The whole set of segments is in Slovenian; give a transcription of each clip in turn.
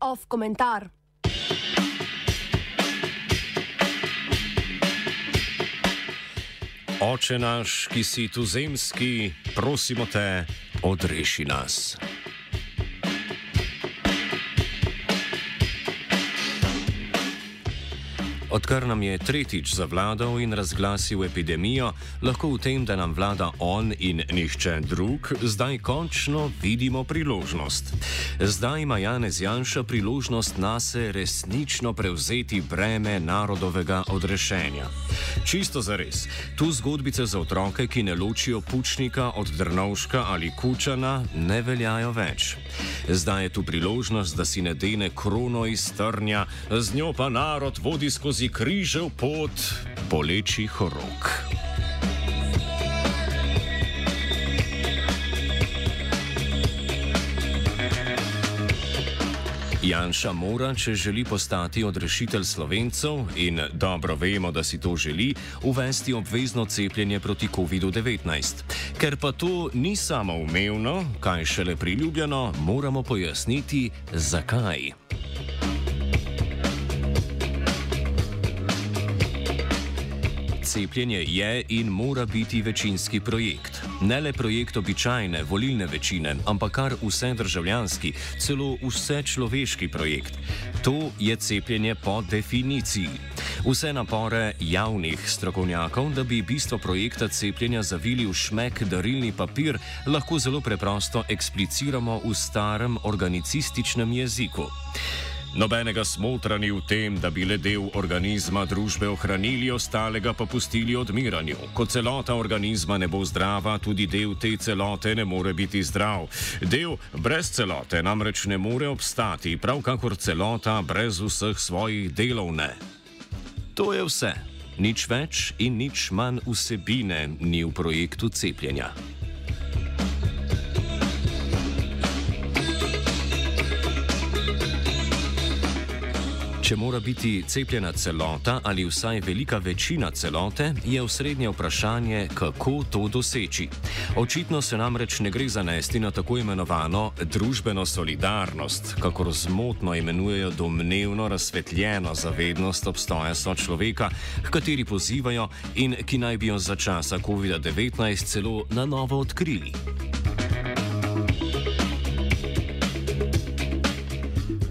Off komentar. Oče naš, ki si tu zemski, prosimo te, odreši nas. Odkar nam je tretjič zavladal in razglasil epidemijo, lahko v tem, da nam vlada on in nihče drug, zdaj končno vidimo priložnost. Zdaj ima Janez Janša priložnost nase resnično prevzeti breme narodovega odrešenja. Čisto za res, tu zgodbice za otroke, ki ne ločijo pučnika od drnovška ali kučana, ne veljajo več. Zdaj je tu priložnost, da si ne dene krono iz trnja, z njo pa narod vodi skozi križev pot bolečih rok. Janša mora, če želi postati odrešitelj slovencev in dobro vemo, da si to želi, uvesti obvezno cepljenje proti COVID-19. Ker pa to ni samoumevno, kaj šele priljubljeno, moramo pojasniti, zakaj. Cepljenje je in mora biti večinski projekt. Ne le projekt običajne volilne večine, ampak kar vse državljanski, celo vse človeški projekt. To je cepljenje po definiciji. Vse napore javnih strokovnjakov, da bi bistvo projekta cepljenja zavili v šmek darilni papir, lahko zelo preprosto ekspliciramo v starem organicističnem jeziku. Nobenega smotra ni v tem, da bi le del organizma družbe ohranili, ostalega pa pustili odmiranju. Ko celota organizma ne bo zdrava, tudi del te celote ne more biti zdrav. Del brez celote namreč ne more obstati, prav kakor celota brez vseh svojih delov ne. To je vse. Nič več in nič manj vsebine ni v projektu cepljenja. Če mora biti cepljena celota ali vsaj velika večina celote, je osrednje vprašanje, kako to doseči. Očitno se namreč ne gre zanesti na tako imenovano družbeno solidarnost, kakor zmotno imenujejo domnevno razsvetljeno zavednost obstoja sočloveka, h kateri pozivajo in ki naj bi jo za časa COVID-19 celo na novo odkrili.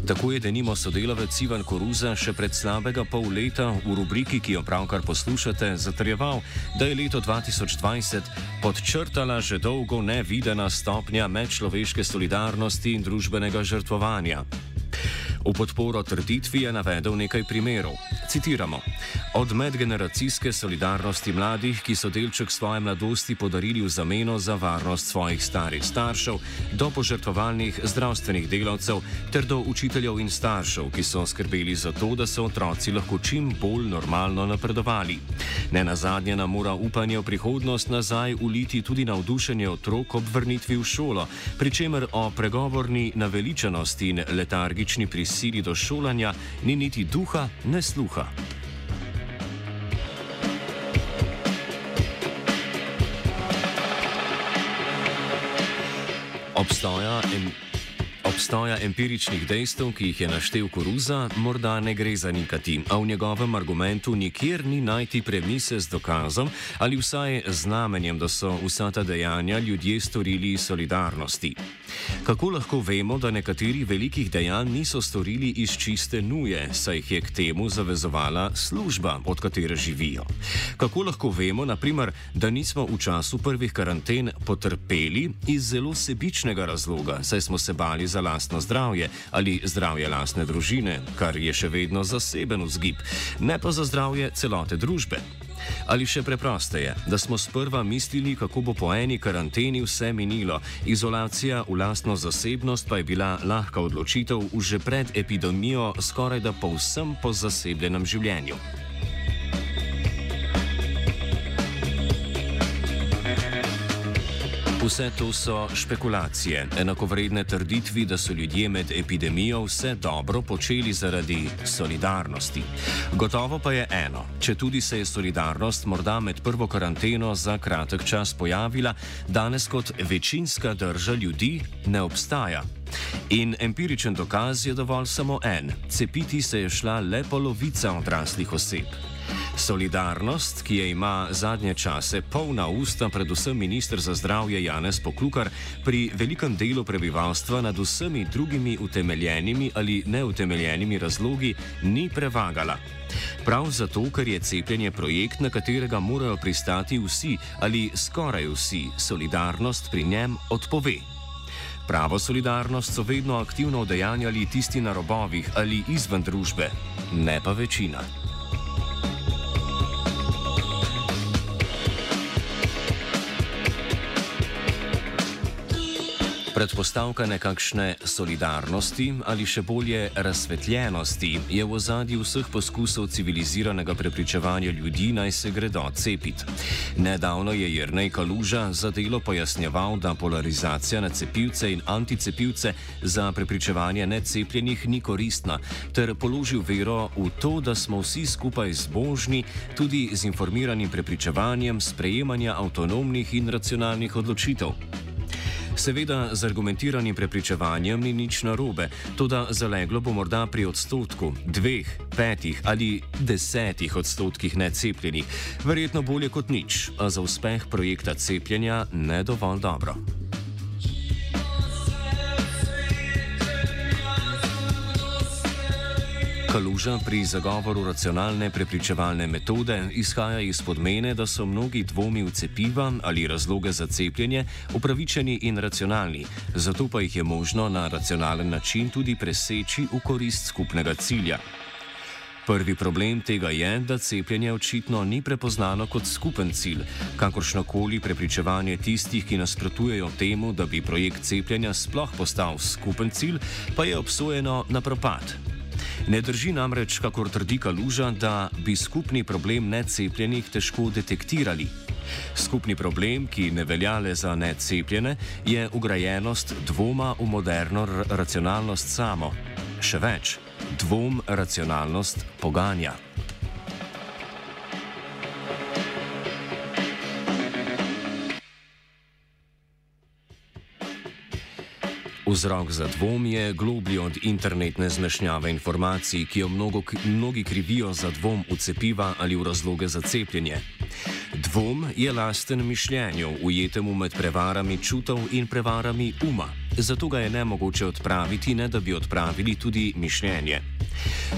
Tako je denimo sodelavec Ivan Koruza še pred slabega pol leta v rubriki, ki jo pravkar poslušate, zatrjeval, da je leto 2020 podčrtala že dolgo nevidena stopnja medčloveške solidarnosti in družbenega žrtvovanja. V podporo trditvi je navedel nekaj primerov. Citiramo: Od medgeneracijske solidarnosti mladih, ki so delček svoje mladosti podarili v zameno za varnost svojih starih staršev, do požrtvovalnih zdravstvenih delavcev ter do učiteljev in staršev, ki so skrbeli za to, da so otroci lahko čim bolj normalno napredovali. Ne na zadnje nam mora upanje v prihodnost nazaj uliti tudi navdušenje otrok ob vrnitvi v šolo, pri čemer o pregovorni naveličanosti in letargični prisotnosti sili do šolanja, ni niti duha, ne sluha. Obstoja en. Obstoja empiričnih dejstev, ki jih je naštel Koruza, morda ne gre zanikati, a v njegovem argumentu nikjer ni najti premise z dokazom ali vsaj znamenjem, da so vsa ta dejanja ljudje storili iz solidarnosti. Kako lahko vemo, da nekateri velikih dejanj niso storili iz čiste nuje, saj jih je k temu zavezovala služba, od katere živijo? Kako lahko vemo, naprimer, da nismo v času prvih karanten potrpeli iz zelo sebičnega razloga, saj smo se bali za lastno zdravje ali zdravje lastne družine, kar je še vedno zaseben vzgib, ne pa za zdravje celote družbe? Ali še preprosteje, da smo sprva mislili, kako bo po eni karanteni vse minilo, izolacija v lastno zasebnost pa je bila lahka odločitev v že pred epidemijo skoraj da povsem po zasebljenem življenju. Vse to so špekulacije, enakovredne trditvi, da so ljudje med epidemijo vse dobro počeli zaradi solidarnosti. Gotovo pa je eno, če tudi se je solidarnost morda med prvo karanteno za kratek čas pojavila, danes kot večinska drža ljudi ne obstaja. In empiričen dokaz je dovolj samo en: cepiti se je šla le polovica odraslih oseb. Solidarnost, ki je ima zadnje čase polna usta, predvsem ministr za zdravje Janez Poklukar, pri velikem delu prebivalstva nad vsemi drugimi utemeljenimi ali neutemeljenimi razlogi ni prevagala. Prav zato, ker je cepljenje projekt, na katerega morajo pristati vsi ali skoraj vsi, solidarnost pri njem odpove. Pravo solidarnost so vedno aktivno udejanjali tisti na robovih ali izven družbe, ne pa večina. Predpostavka nekakšne solidarnosti ali še bolje razsvetljenosti je v ozadju vseh poskusov civiliziranega prepričevanja ljudi naj se gredo cepiti. Nedavno je Jrnej Kaluža za delo pojasnjeval, da polarizacija na cepilce in anticepilce za prepričevanje necepljenih ni koristna, ter položil vero v to, da smo vsi skupaj zbožni tudi z informiranim prepričevanjem sprejemanja avtonomnih in racionalnih odločitev. Seveda, z argumentiranim prepričevanjem ni nič narobe, tudi zaleglo bo morda pri odstotku, dveh, petih ali desetih odstotkih necepljenih. Verjetno bolje kot nič, a za uspeh projekta cepljenja ne dovolj dobro. Kaluža pri zagovoru racionalne prepričevalne metode izhaja iz podmene, da so mnogi dvomi v cepiva ali razloge za cepljenje upravičeni in racionalni, zato pa jih je možno na racionalen način tudi preseči v korist skupnega cilja. Prvi problem tega je, da cepljenje očitno ni prepoznano kot skupen cilj, kakršnokoli prepričevanje tistih, ki nasprotujejo temu, da bi projekt cepljenja sploh postal skupen cilj, pa je obsojeno na propad. Ne drži namreč, kakor trdi Kaluža, da bi skupni problem necepljenih težko detektirali. Skupni problem, ki ne velja le za necepljene, je ugrajenost dvoma v moderno racionalnost samo. Še več, dvom racionalnost poganja. Vzrok za dvom je globlji od internetne zmešnjave informacij, ki jo mnogo, mnogi krivijo za dvom v cepiva ali v razloge za cepljenje. Dvom je lasten mišljenju, ujetemu med prevarami čutov in prevarami uma. Zato ga je ne mogoče odpraviti, ne da bi odpravili tudi mišljenje.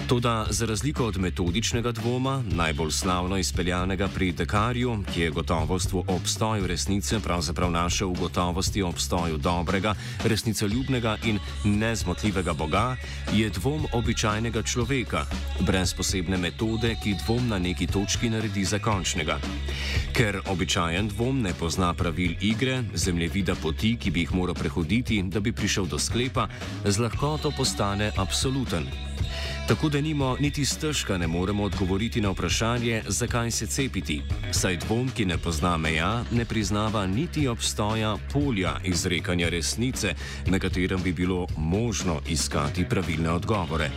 Toda za razliko od metodičnega dvoma, najbolj slavno izpeljanega pri Dekarju, ki je gotovost v obstoju resnice pravzaprav našel v gotovosti o obstoju dobrega, resnicoljubnega in nezmotljivega Boga, je dvom običajnega človeka, brez posebne metode, ki dvom na neki točki naredi za končnega. Ker običajen dvom ne pozna pravil igre, zemljevida poti, ki bi jih moral prehoditi, da bi prišel do sklepa, z lahkoto postane absoluten. Tako da nimo niti stržka ne moremo odgovoriti na vprašanje, zakaj se cepiti. Saj dvom, ki ne pozna meja, ne priznava niti obstoja polja izrekanja resnice, na katerem bi bilo možno iskati pravilne odgovore.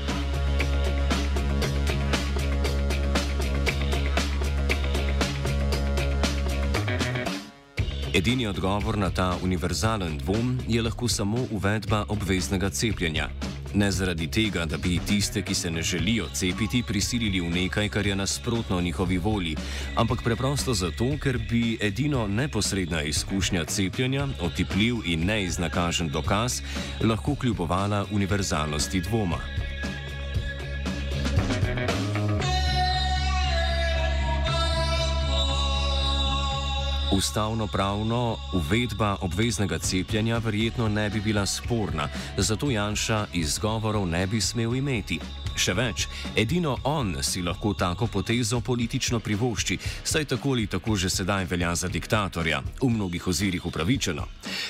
Edini odgovor na ta univerzalen dvom je lahko samo uvedba obveznega cepljenja. Ne zaradi tega, da bi tiste, ki se ne želijo cepiti, prisilili v nekaj, kar je nasprotno njihovi volji, ampak preprosto zato, ker bi edino neposredna izkušnja cepljenja, otipljiv in neiznakažen dokaz, lahko kljubovala univerzalnosti dvoma. Ustavno-pravno uvedba obveznega cepljenja verjetno ne bi bila sporna, zato Janša izgovorov ne bi smel imeti. Še več, edino on si lahko tako potezo politično privošči, saj tako ali tako že sedaj velja za diktatorja, v mnogih ozirih upravičeno.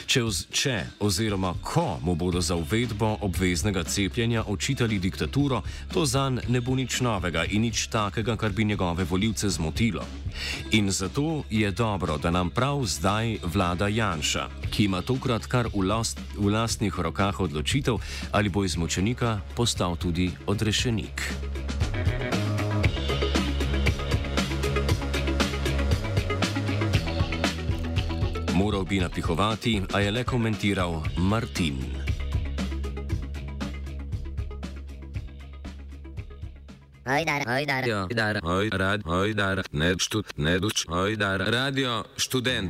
Če, oz, če oziroma ko mu bodo za uvedbo obveznega cepljenja očitali diktaturo, to zanj ne bo nič novega in nič takega, kar bi njegove voljivce zmotilo. In zato je dobro, da nam prav zdaj vlada Janša, ki ima tokrat kar v, last, v lastnih rokah odločitev, ali bo iz močenika postal tudi odrešenik. Moral bi napihovati, a je le komentiral Martin. Hajdar, hajdar, Radio, hajdar, hajdar, hajdar, ne štud, ne duč, hajdar, radio, študent.